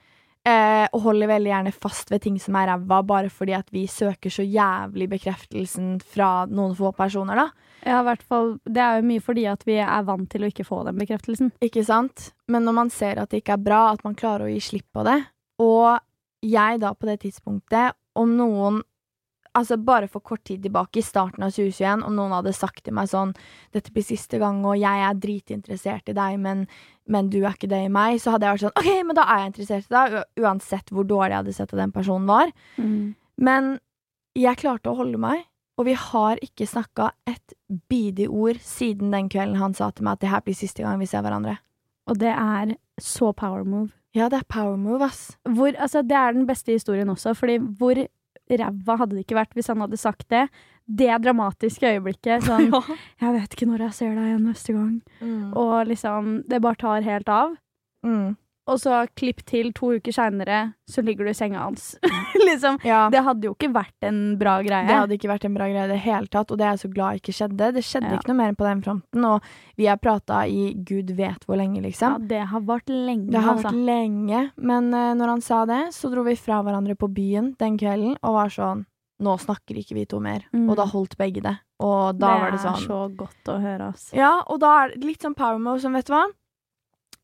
Eh, og holder veldig gjerne fast ved ting som er ræva, bare fordi at vi søker så jævlig bekreftelsen fra noen få personer, da. Ja, i hvert fall. Det er jo mye fordi at vi er vant til å ikke få den bekreftelsen. Ikke sant? Men når man ser at det ikke er bra, at man klarer å gi slipp på det. Og jeg da, på det tidspunktet, om noen Altså bare for kort tid tilbake, i starten av 2021, om noen hadde sagt til meg sånn 'Dette blir siste gang, og jeg er dritinteressert i deg, men, men du er ikke det i meg', så hadde jeg vært sånn 'OK, men da er jeg interessert i deg', uansett hvor dårlig jeg hadde sett at den personen var. Men jeg klarte å holde meg, og vi har ikke snakka et bidig ord siden den kvelden han sa til meg at det her blir siste gang vi ser hverandre. Og det er så power move. Ja, det er power move, ass. Hvor, altså, det er den beste historien også, fordi hvor ræva hadde det ikke vært hvis han hadde sagt det? Det dramatiske øyeblikket. Sånn 'Jeg vet ikke når jeg ser deg igjen neste gang'. Mm. Og liksom Det bare tar helt av. Mm. Og så klipp til to uker seinere, så ligger du i senga hans. liksom. Ja. Det hadde jo ikke vært en bra greie. Det hadde ikke vært en bra greie i det hele tatt, og det er jeg så glad ikke skjedde. Det skjedde Ja. ikke noe mer på den fronten, og vi har prata i gud vet hvor lenge, liksom. ja, det har vart lenge, Det har altså. vært lenge, men uh, når han sa det, så dro vi fra hverandre på byen den kvelden og var sånn Nå snakker ikke vi to mer. Mm. Og da holdt begge det. Og da det var det sånn Det er så godt å høre, ass. Ja, og da er det litt sånn power mode som, vet du hva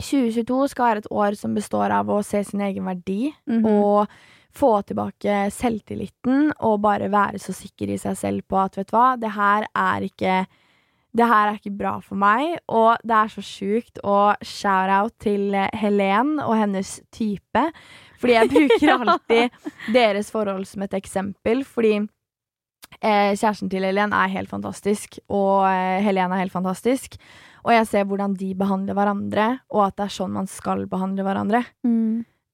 2022 skal være et år som består av å se sin egen verdi Mhm. og få tilbake selvtilliten og bare være så sikker i seg selv på at vet du hva, det her er ikke det her er ikke bra for meg, og det er så sjukt. Og shout-out til Helen og hennes type. Fordi jeg bruker alltid deres forhold som et eksempel. Fordi kjæresten til Helen er helt fantastisk, og eh, Helene er helt fantastisk. Og jeg ser hvordan de behandler hverandre, og at det er sånn man skal behandle hverandre.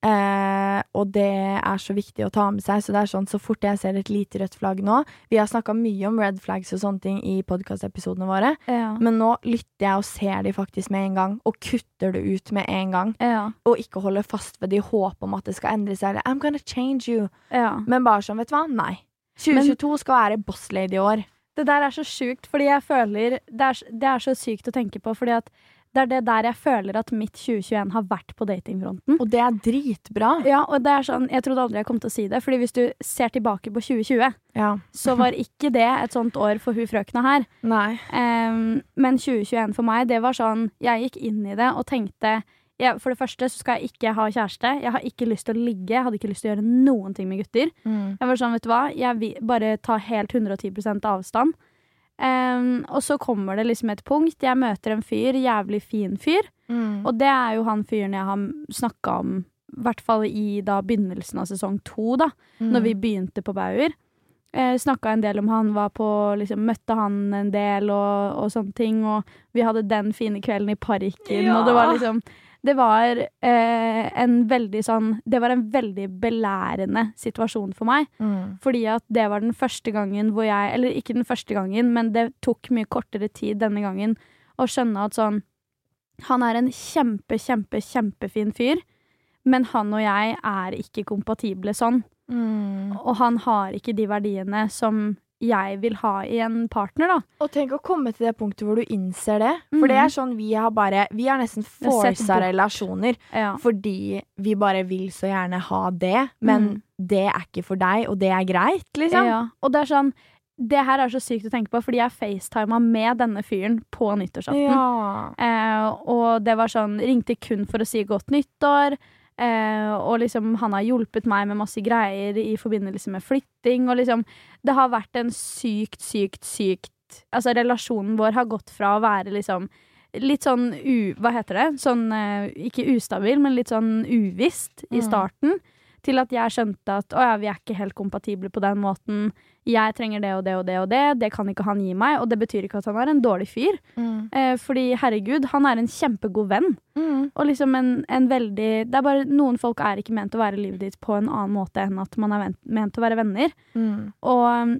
Eh, og det er så viktig å ta med seg. Så det er sånn, så fort jeg ser et lite rødt flagg nå Vi har snakka mye om red flags og sånne ting i podkastepisodene våre, Ja. men nå lytter jeg og ser de faktisk med en gang, og kutter det ut med en gang. Ja. Og ikke holder fast ved det i håp om at det skal endre seg. Eller I'm gonna change you. ja. Men bare sånn, vet du hva? Nei. 2022 skal være boss lady i år. Det der er så sjukt, fordi jeg føler det er, det er så sykt å tenke på, fordi at det er det der jeg føler at mitt 2021 har vært på datingfronten. Og det er dritbra. Ja, og det er sånn, Jeg trodde aldri jeg kom til å si det, Fordi hvis du ser tilbake på 2020, Ja. så var ikke det et sånt år for hun frøkna her. Nei. Um, men 2021 for meg, det var sånn Jeg gikk inn i det og tenkte jeg, For det første så skal jeg ikke ha kjæreste. Jeg har ikke lyst til å ligge. Jeg hadde ikke lyst til å gjøre noen ting med gutter. Mm. Jeg var sånn, vet du hva, jeg vil bare ta helt 110 avstand. Um, og så kommer det liksom et punkt. Jeg møter en fyr, jævlig fin fyr. Mm. Og det er jo han fyren jeg har snakka om, i hvert fall i da begynnelsen av sesong to, da. Mm. Når vi begynte på Bauer. Eh, Snakka en del om han, var på liksom, Møtte han en del og, og sånne ting. Og vi hadde den fine kvelden i parken, Ja. og det var liksom Det var eh, en veldig sånn Det var en veldig belærende situasjon for meg. Mm. Fordi at det var den første gangen hvor jeg Eller ikke den første gangen, men det tok mye kortere tid denne gangen å skjønne at sånn Han er en kjempe, kjempe, kjempefin fyr, men han og jeg er ikke kompatible sånn. Mm. Og han har ikke de verdiene som jeg vil ha i en partner, da. Og tenk å komme til det punktet hvor du innser det. For det Mhm. er sånn vi har bare Vi har nesten forsa relasjoner Ja. fordi vi bare vil så gjerne ha det, men Mm. det er ikke for deg, og det er greit, liksom. ja. Og det er sånn Det her er så sykt å tenke på, fordi jeg facetima med denne fyren på nyttårsaften. Ja. Eh, og det var sånn Ringte kun for å si godt nyttår. Eh, og liksom han har hjulpet meg med masse greier i forbindelse med flytting. Og liksom Det har vært en sykt, sykt, sykt Altså relasjonen vår har gått fra å være liksom litt sånn u... Hva heter det? Sånn eh, ikke ustabil, men litt sånn uvisst i Mm. starten. Til at jeg skjønte at å ja, vi er ikke helt kompatible på den måten. Jeg trenger det og det og det og det. Det kan ikke han gi meg. Og det betyr ikke at han er en dårlig fyr. Mm. Eh, fordi herregud, han er en kjempegod venn. Mm. Og liksom en, en veldig Det er bare Noen folk er ikke ment å være i livet ditt på en annen måte enn at man er ment, ment å være venner. Mm. Og um,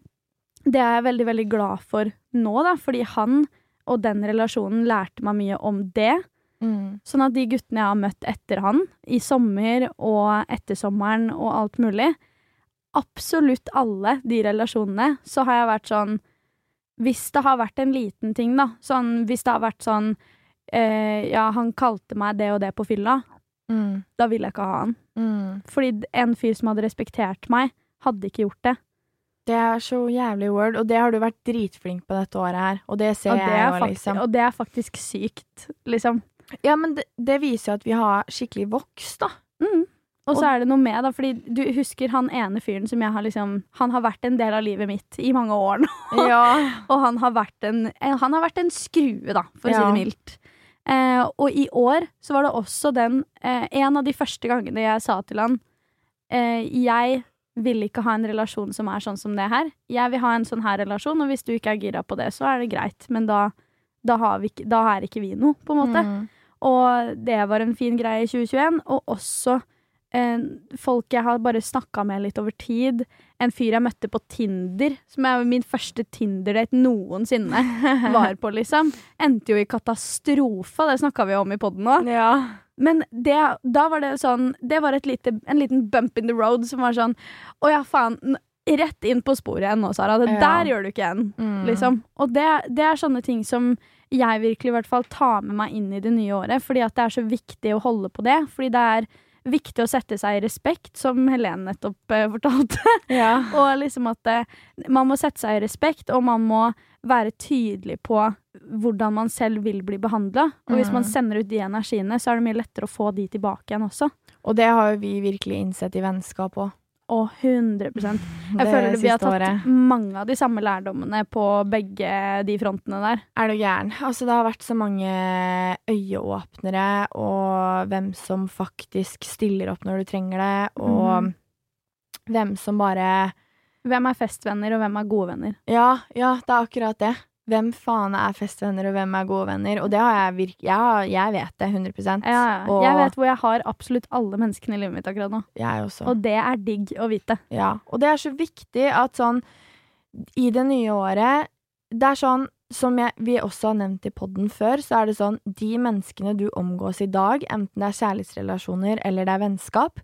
det er jeg veldig, veldig glad for nå, da, fordi han og den relasjonen lærte meg mye om det. Mm. Sånn at de guttene jeg har møtt etter han, i sommer og etter sommeren og alt mulig, absolutt alle de relasjonene, så har jeg vært sånn Hvis det har vært en liten ting, da, sånn hvis det har vært sånn eh, Ja, han kalte meg det og det på fylla, Mm. da vil jeg ikke ha han. Mm. Fordi en fyr som hadde respektert meg, hadde ikke gjort det. Det er så jævlig word, og det har du vært dritflink på dette året her. Og det ser Og det, jeg jo, liksom. og det er faktisk sykt, liksom. Ja, men det, det viser jo at vi har skikkelig vokst, da. Mm. Og så er det noe med, da, fordi du husker han ene fyren som jeg har liksom Han har vært en del av livet mitt i mange år nå. Ja. Og han har vært en, eh, han har vært en skrue, da, for å si det mildt. Eh, og i år så var det også den eh, En av de første gangene jeg sa til han eh, Jeg vil ikke ha en relasjon som er sånn som det her. Jeg vil ha en sånn her relasjon, og hvis du ikke er gira på det, så er det greit. Men da, da, har vi, ikke- da er ikke vi noe, på en måte. Mm. Og det var en fin greie i 2021. Og også folk jeg har bare snakka med litt over tid. En fyr jeg møtte på Tinder, som er min første Tinder-date noensinne var på, liksom. Endte jo i katastrofe, det snakka vi om i poden òg. Ja. Men det, da var det sånn Det var lite, en liten bump in the road som var sånn Å ja, faen. Rett inn på sporet igjen nå, Sara. Det Ja. der gjør du ikke igjen. Mm. Liksom. Og det, det er sånne ting som jeg virkelig i hvert fall tar med meg inn i det nye året. Fordi at det er så viktig å holde på det. Fordi det er viktig å sette seg i respekt, som Helene nettopp uh, fortalte. Ja. og liksom at uh, man må sette seg i respekt, og man må være tydelig på hvordan man selv vil bli behandla. Og hvis man Mm. sender ut de energiene, så er det mye lettere å få de tilbake igjen også. Og det har jo vi virkelig innsett i vennskap òg. Og 100% Jeg føler vi har tatt mange av de samme lærdommene på begge de frontene der. Er du gæren? Altså, det har vært så mange øyeåpnere, og hvem som faktisk stiller opp når du trenger det, og mm. hvem som bare Hvem er festvenner, og hvem er gode venner? Ja, ja, det er akkurat det. Hvem faen er festvenner, og hvem er gode venner? Og det har jeg virk... Ja, jeg vet det 100 Ja, ja. Og Jeg vet hvor jeg har absolutt alle menneskene i livet mitt akkurat nå. jeg også. Og det er digg å vite. Ja, og det er så viktig at sånn i det nye året Det er sånn som jeg, vi også har nevnt i podden før, så er det sånn de menneskene du omgås i dag, enten det er kjærlighetsrelasjoner eller det er vennskap,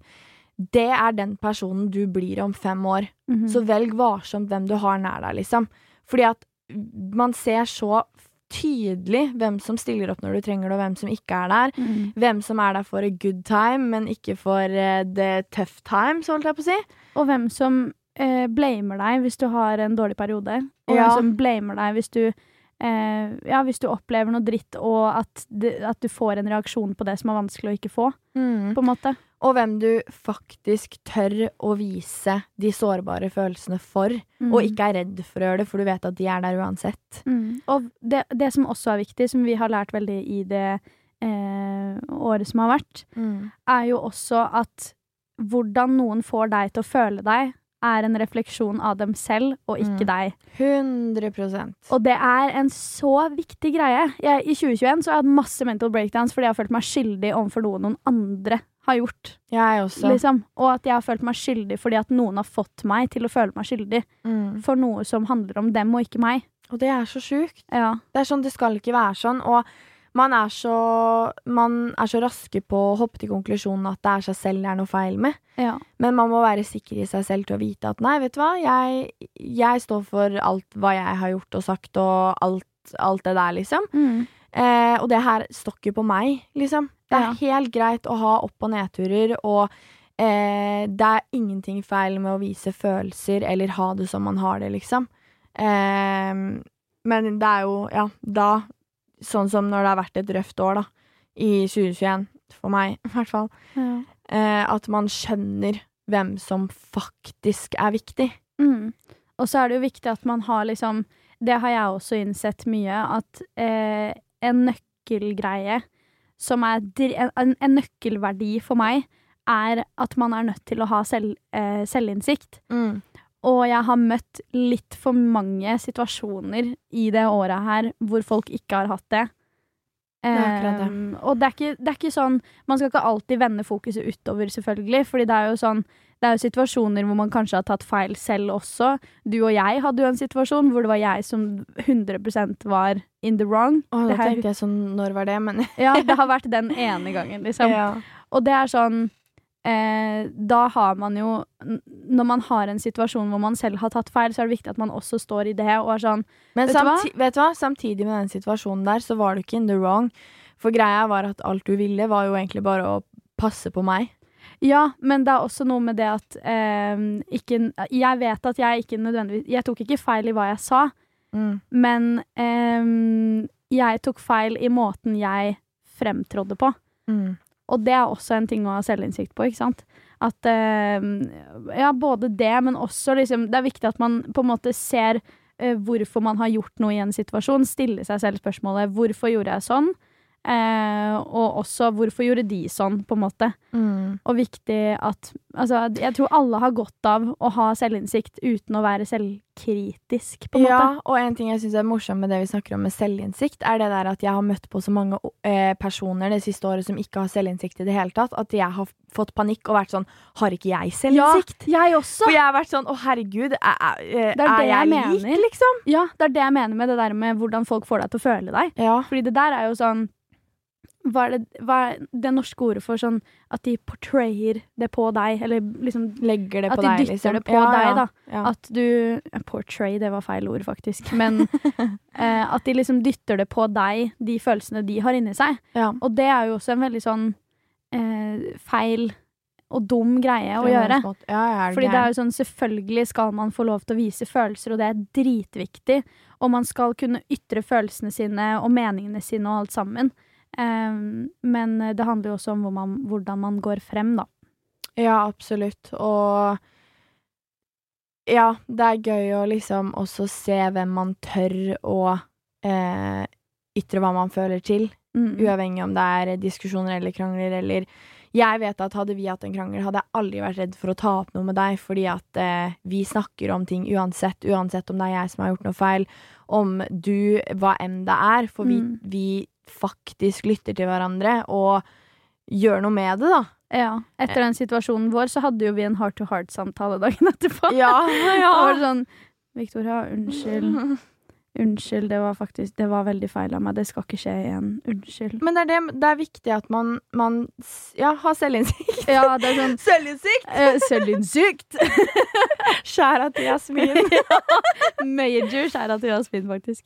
det er den personen du blir om fem år. Mhm. Så velg varsomt hvem du har nær deg, liksom. Fordi at man ser så tydelig hvem som stiller opp når du trenger det, og hvem som ikke er der. Mm. Hvem som er der for a good time, men ikke for uh, the tough times, holdt jeg på å si. Og hvem som uh, blamer deg hvis du har en dårlig periode. Og Ja. hvem som blamer deg hvis du uh, Ja, hvis du opplever noe dritt, og at, det, at du får en reaksjon på det som er vanskelig å ikke få, på en måte. Og hvem du faktisk tør å vise de sårbare følelsene for, Mm. og ikke er redd for å gjøre det, for du vet at de er der uansett. Mm. Og det, det som også er viktig, som vi har lært veldig i det eh, året som har vært, er jo også at hvordan noen får deg til å føle deg, er en refleksjon av dem selv, og ikke Mm. deg. 100 Og det er en så viktig greie. Jeg, I 2021 så har jeg hatt masse mental breakdowns fordi jeg har følt meg skyldig overfor noe noen andre har gjort. Jeg også. Liksom. Og at jeg har følt meg skyldig fordi at noen har fått meg til å føle meg skyldig Mm. for noe som handler om dem og ikke meg. Og det er så sjukt. Ja. Det er sånn, det skal ikke være sånn. Og man er så, man er så raske på å hoppe til konklusjonen at det er seg selv det er noe feil med. ja. Men man må være sikker i seg selv til å vite at nei, vet du hva, jeg, jeg står for alt hva jeg har gjort og sagt og alt, alt det der, liksom. Mm. Eh, og det her står ikke på meg, liksom. Det er helt greit å ha opp- og nedturer, og eh, det er ingenting feil med å vise følelser eller ha det som man har det, liksom. Eh, men det er jo, ja, da Sånn som når det har vært et røft år, da, i 2021, for meg i hvert fall, Ja. eh, at man skjønner hvem som faktisk er viktig. Mm. Og så er det jo viktig at man har liksom Det har jeg også innsett mye, at eh, en nøkkelgreie som er en, en nøkkelverdi for meg, er at man er nødt til å ha selv, eh, selvinnsikt. Og jeg har møtt litt for mange situasjoner i det året her hvor folk ikke har hatt det. akkurat det. Um, og det er, ikke, det er ikke sånn Man skal ikke alltid vende fokuset utover, selvfølgelig. Fordi det er jo sånn Det er jo situasjoner hvor man kanskje har tatt feil selv også. Du og jeg hadde jo en situasjon hvor det var jeg som 100% var in the wrong. Åh, Det da her- tenkte jeg sånn, når var det? Men Ja, det har vært den ene gangen, liksom. ja. Og det er sånn eh, Da har man jo Når man har en situasjon hvor man selv har tatt feil, så er det viktig at man også står i det og er sånn Men Vet du hva? vet du hva? samtidig med den situasjonen der, så var du ikke in the wrong. For greia var at alt du ville, var jo egentlig bare å passe på meg. Ja, men det er også noe med det at eh, ikke Jeg vet at jeg ikke nødvendigvis Jeg tok ikke feil i hva jeg sa, men eh, jeg tok feil i måten jeg fremtrådde på. Og det er også en ting å ha selvinnsikt på, ikke sant? At eh, Ja, både det, men også liksom Det er viktig at man på en måte ser eh, hvorfor man har gjort noe i en situasjon. Stille seg selv spørsmålet 'Hvorfor gjorde jeg sånn?' Eh, og også 'Hvorfor gjorde de sånn?' på en måte. Og viktig at Altså, jeg tror alle har godt av å ha selvinnsikt uten å være selvkritisk, på en Ja, måte. og en ting jeg syns er morsomt med det vi snakker om med selvinnsikt, er det der at jeg har møtt på så mange eh, personer det siste året som ikke har selvinnsikt i det hele tatt, at jeg har fått panikk og vært sånn Har ikke jeg selvinnsikt? jeg også! For jeg har vært sånn Å, herregud, er, er, Det er det jeg jeg lik, liksom? Ja, det er det jeg mener med det der med hvordan folk får deg til å føle deg. Ja. Fordi det der er jo sånn hva er, det, hva er det norske ordet for sånn at de portrayer det på deg, eller liksom Legger det At på de deg, dytter liksom. det på Ja, deg, da. Ja. At du eh, Portray, det var feil ord, faktisk. Men eh, at de liksom dytter det på deg, de følelsene de har inni seg. ja. Og det er jo også en veldig sånn eh, feil og dum greie å gjøre. Ja, Fordi det er jo sånn, selvfølgelig skal man få lov til å vise følelser, og det er dritviktig. Og man skal kunne ytre følelsene sine og meningene sine og alt sammen. Ehm, men det handler jo også om hvor man, hvordan man går frem, da. Ja, absolutt. Og ja, det er gøy å liksom også se hvem man tør å eh, ytre hva man føler til. Mm. Uavhengig om det er diskusjoner eller krangler eller jeg vet at hadde vi hatt en krangel, hadde jeg aldri vært redd for å ta opp noe med deg, fordi at eh, vi snakker om ting uansett, uansett om det er jeg som har gjort noe feil, om du, hva enn det er, for vi, Mm. vi faktisk lytter til hverandre og gjør noe med det, da. Ja. Etter den situasjonen vår så hadde jo vi en heart to heart-samtale dagen etterpå. Ja, ja. var sånn Victoria, unnskyld. Unnskyld, det var faktisk Det var veldig feil av meg. Det skal ikke skje igjen. Unnskyld. Men det er, det, det er viktig at man, man ja, har selvinnsikt. Ja, det er sånn Selvinnsikt! uh, Selvinnsikt! Skjæra til Jasmin. Major skjæra til Jasmin, faktisk.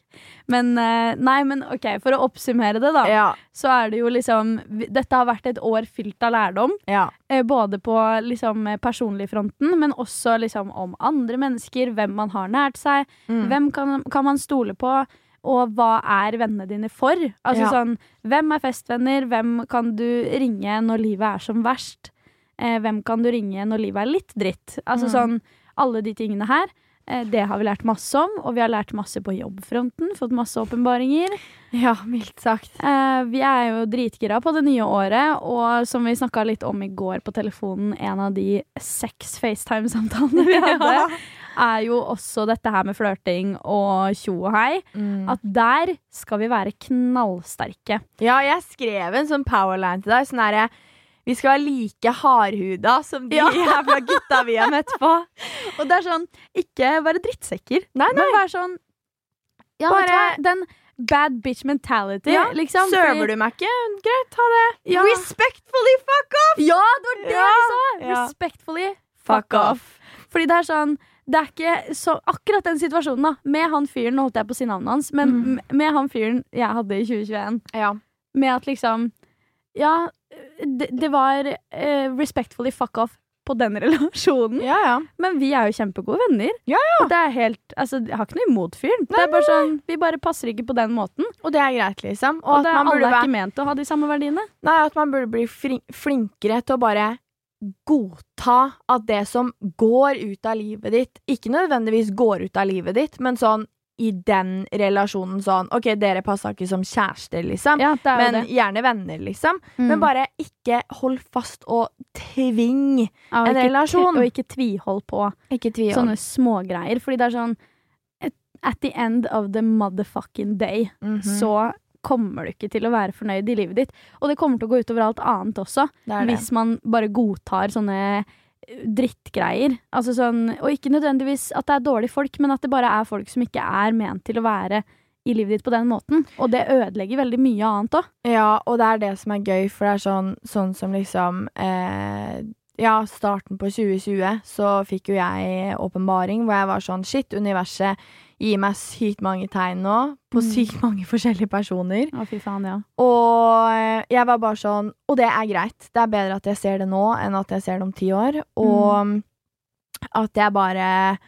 Men eh, nei, men OK, for å oppsummere det, da. ja. Så er det jo liksom Dette har vært et år fylt av lærdom. ja. Eh, både på liksom eh, personligfronten, men også liksom om andre mennesker, hvem man har nært seg. Mm. Hvem kan, kan man stole på? Og hva er vennene dine for? Altså Ja. sånn, Hvem er festvenner? Hvem kan du ringe når livet er som verst? Eh, hvem kan du ringe når livet er litt dritt? Altså Mm. sånn, Alle de tingene her. Eh, det har vi lært masse om, og vi har lært masse på jobbfronten. Fått masse åpenbaringer. ja, mildt sagt. Eh, vi er jo dritgira på det nye året, og som vi snakka litt om i går på telefonen, en av de seks FaceTime-samtalene vi hadde, er jo også dette her med flørting og tjo og hei. Mm. At der skal vi være knallsterke. Ja, jeg skrev en sånn powerline til deg. Sånn herre Vi skal være like hardhuda som de Ja. jævla gutta vi har møtt på. Og det er sånn, ikke være drittsekker, Nei, nei. men være sånn Ja, Bare-? Den bad bitch mentality, Ja, liksom. Server du meg ikke? Greit, ta det. Ja. Respectfully fuck off! Ja, det var det vi sa! Respectfully Fuck off. Fordi det er sånn det er ikke så, Akkurat den situasjonen, da. Med han fyren, nå holdt jeg på å si navnet hans, men Mm. med han fyren jeg hadde i 2021. Ja. Med at liksom Ja, det, det var uh, respectfully fuck off på den relasjonen. ja, ja. Men vi er jo kjempegode venner. Ja, Og det er helt Altså, jeg har ikke noe imot fyren. Det er bare sånn Vi bare passer ikke på den måten. Og det er greit, liksom. Og, Og, at det, man alle er ikke ment å ha de samme verdiene. Nei, at man burde bli flinkere til å bare godta at det som går ut av livet ditt, ikke nødvendigvis går ut av livet ditt, men sånn i den relasjonen sånn OK, dere passa ikke som kjærester, liksom. Ja, Men det. gjerne venner, liksom. Mm. Men bare ikke hold fast og tving. Ja, og en ikke relasjon. Og ikke tvihold på Ikke tvihold. sånne smågreier. Fordi det er sånn at- the end of the motherfucking day Mhm. så kommer du ikke til å være fornøyd i livet ditt. Og det kommer til å gå utover alt annet også. det det. Hvis man bare godtar sånne eh, drittgreier. Altså sånn, og ikke nødvendigvis at det er dårlige folk, men at det bare er folk som ikke er ment til å være i livet ditt på den måten. Og det ødelegger veldig mye annet òg. Ja, og det er det som er gøy, for det er sånn, sånn som liksom eh, Ja, starten på 2020 så fikk jo jeg åpenbaring hvor jeg var sånn Shit, universet gir meg sykt mange tegn nå på Mm. sykt mange forskjellige personer. Å, fy faen, ja. Og jeg var bare sånn Og det er greit. Det er bedre at jeg ser det nå enn at jeg ser det om ti år. Og at jeg bare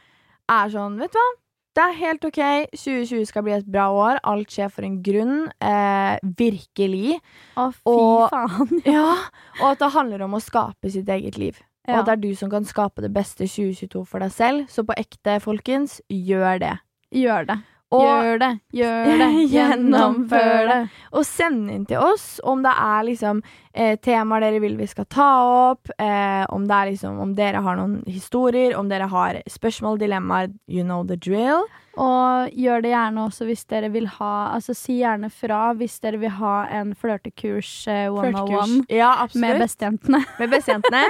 er sånn, vet du hva? Det er helt OK. 2020 skal bli et bra år. Alt skjer for en grunn. Eh, virkelig. Å, fy Og- faen. Ja, og at det handler om å skape sitt eget liv. Og at det er du som kan skape det beste 2022 for deg selv. Så på ekte, folkens, gjør det. Gjør det. Og, Gjør det. Gjør det. Gjennomfør det. og send inn til oss om det er liksom eh, temaer dere vil vi skal ta opp. Eh, om det liksom Om dere har noen historier, om dere har spørsmål, dilemmaer. You know the drill. Og gjør det gjerne også hvis dere vil ha Altså si gjerne fra hvis dere vil ha en flørtekurs eh, 101 Flørtekurs. Ja, med bestejentene. med bestejentene.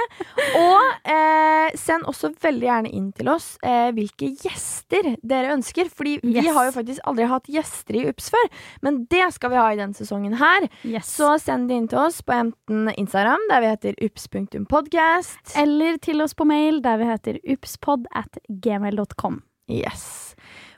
og eh, send også veldig gjerne inn til oss eh, hvilke gjester dere ønsker. Fordi vi har jo faktisk aldri hatt gjester i UPS før, men det skal vi ha i denne sesongen her. Yes. Så send det inn til oss på enten Instagram, der vi heter ups.podcast. Eller til oss på mail der vi heter upspod at gmail.com. Yes.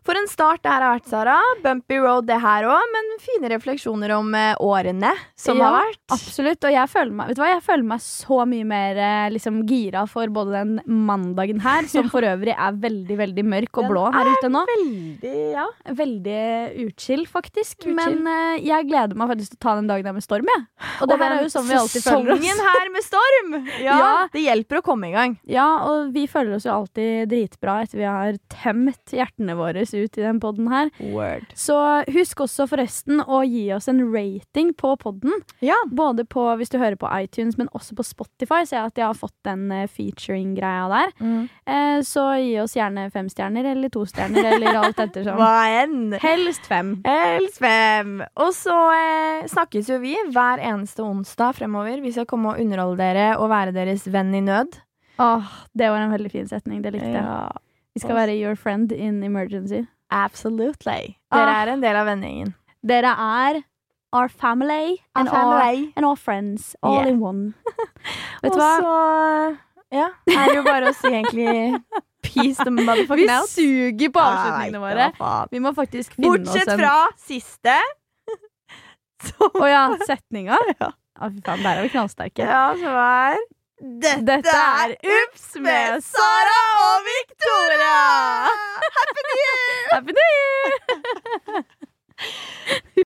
For en start det her har vært, Sara. Bumpy road det her òg, men fine refleksjoner om eh, årene som Ja, har vært. Absolutt. Og jeg føler meg Vet du hva, jeg føler meg så mye mer eh, liksom, gira for både den mandagen her, som for øvrig er veldig, veldig mørk og Den blå her ute nå. Veldig, ja. Veldig utskill, faktisk. Utskill. Men eh, jeg gleder meg faktisk til å ta den dagen der med storm, jeg. Og det her er jo sånn vi alltid føler oss. Sesongen her med storm! Ja, Ja. Det hjelper å komme i gang. Ja, og vi føler oss jo alltid dritbra etter vi har tømt hjertene våre masse ut i den podden her. Word. Så husk også forresten å gi oss en rating på podden. Ja. Både på, hvis du hører på iTunes, men også på Spotify. Ser jeg at jeg har fått den eh, featuring-greia der. Mm. Eh, så gi oss gjerne fem stjerner eller to stjerner, eller alt ettersom. Hva enn. Helst fem. Helst fem. Og så eh, snakkes jo vi hver eneste onsdag fremover. Vi skal komme og underholde dere og være deres venn i nød. Åh, det var en veldig fin setning. Det likte jeg. Ja, Vi skal være your friend in emergency. absolutely. Dere Ah. er en del av vennegjengen. Dere er our family and, Our, and our friends. All Yeah. in one. Vet du hva? så ja, er det jo bare å si egentlig peace the motherfucking out. Vi suger på avslutningene våre. Vi må faktisk finne Bortsett oss en Bortsett fra siste. Å oh, ja, setninga? Ja. Ah, fy faen, der er vi knallsterke. ja, så er dette, Dette er Ups med Sara og Victoria! Happy New Year! Happy New Year!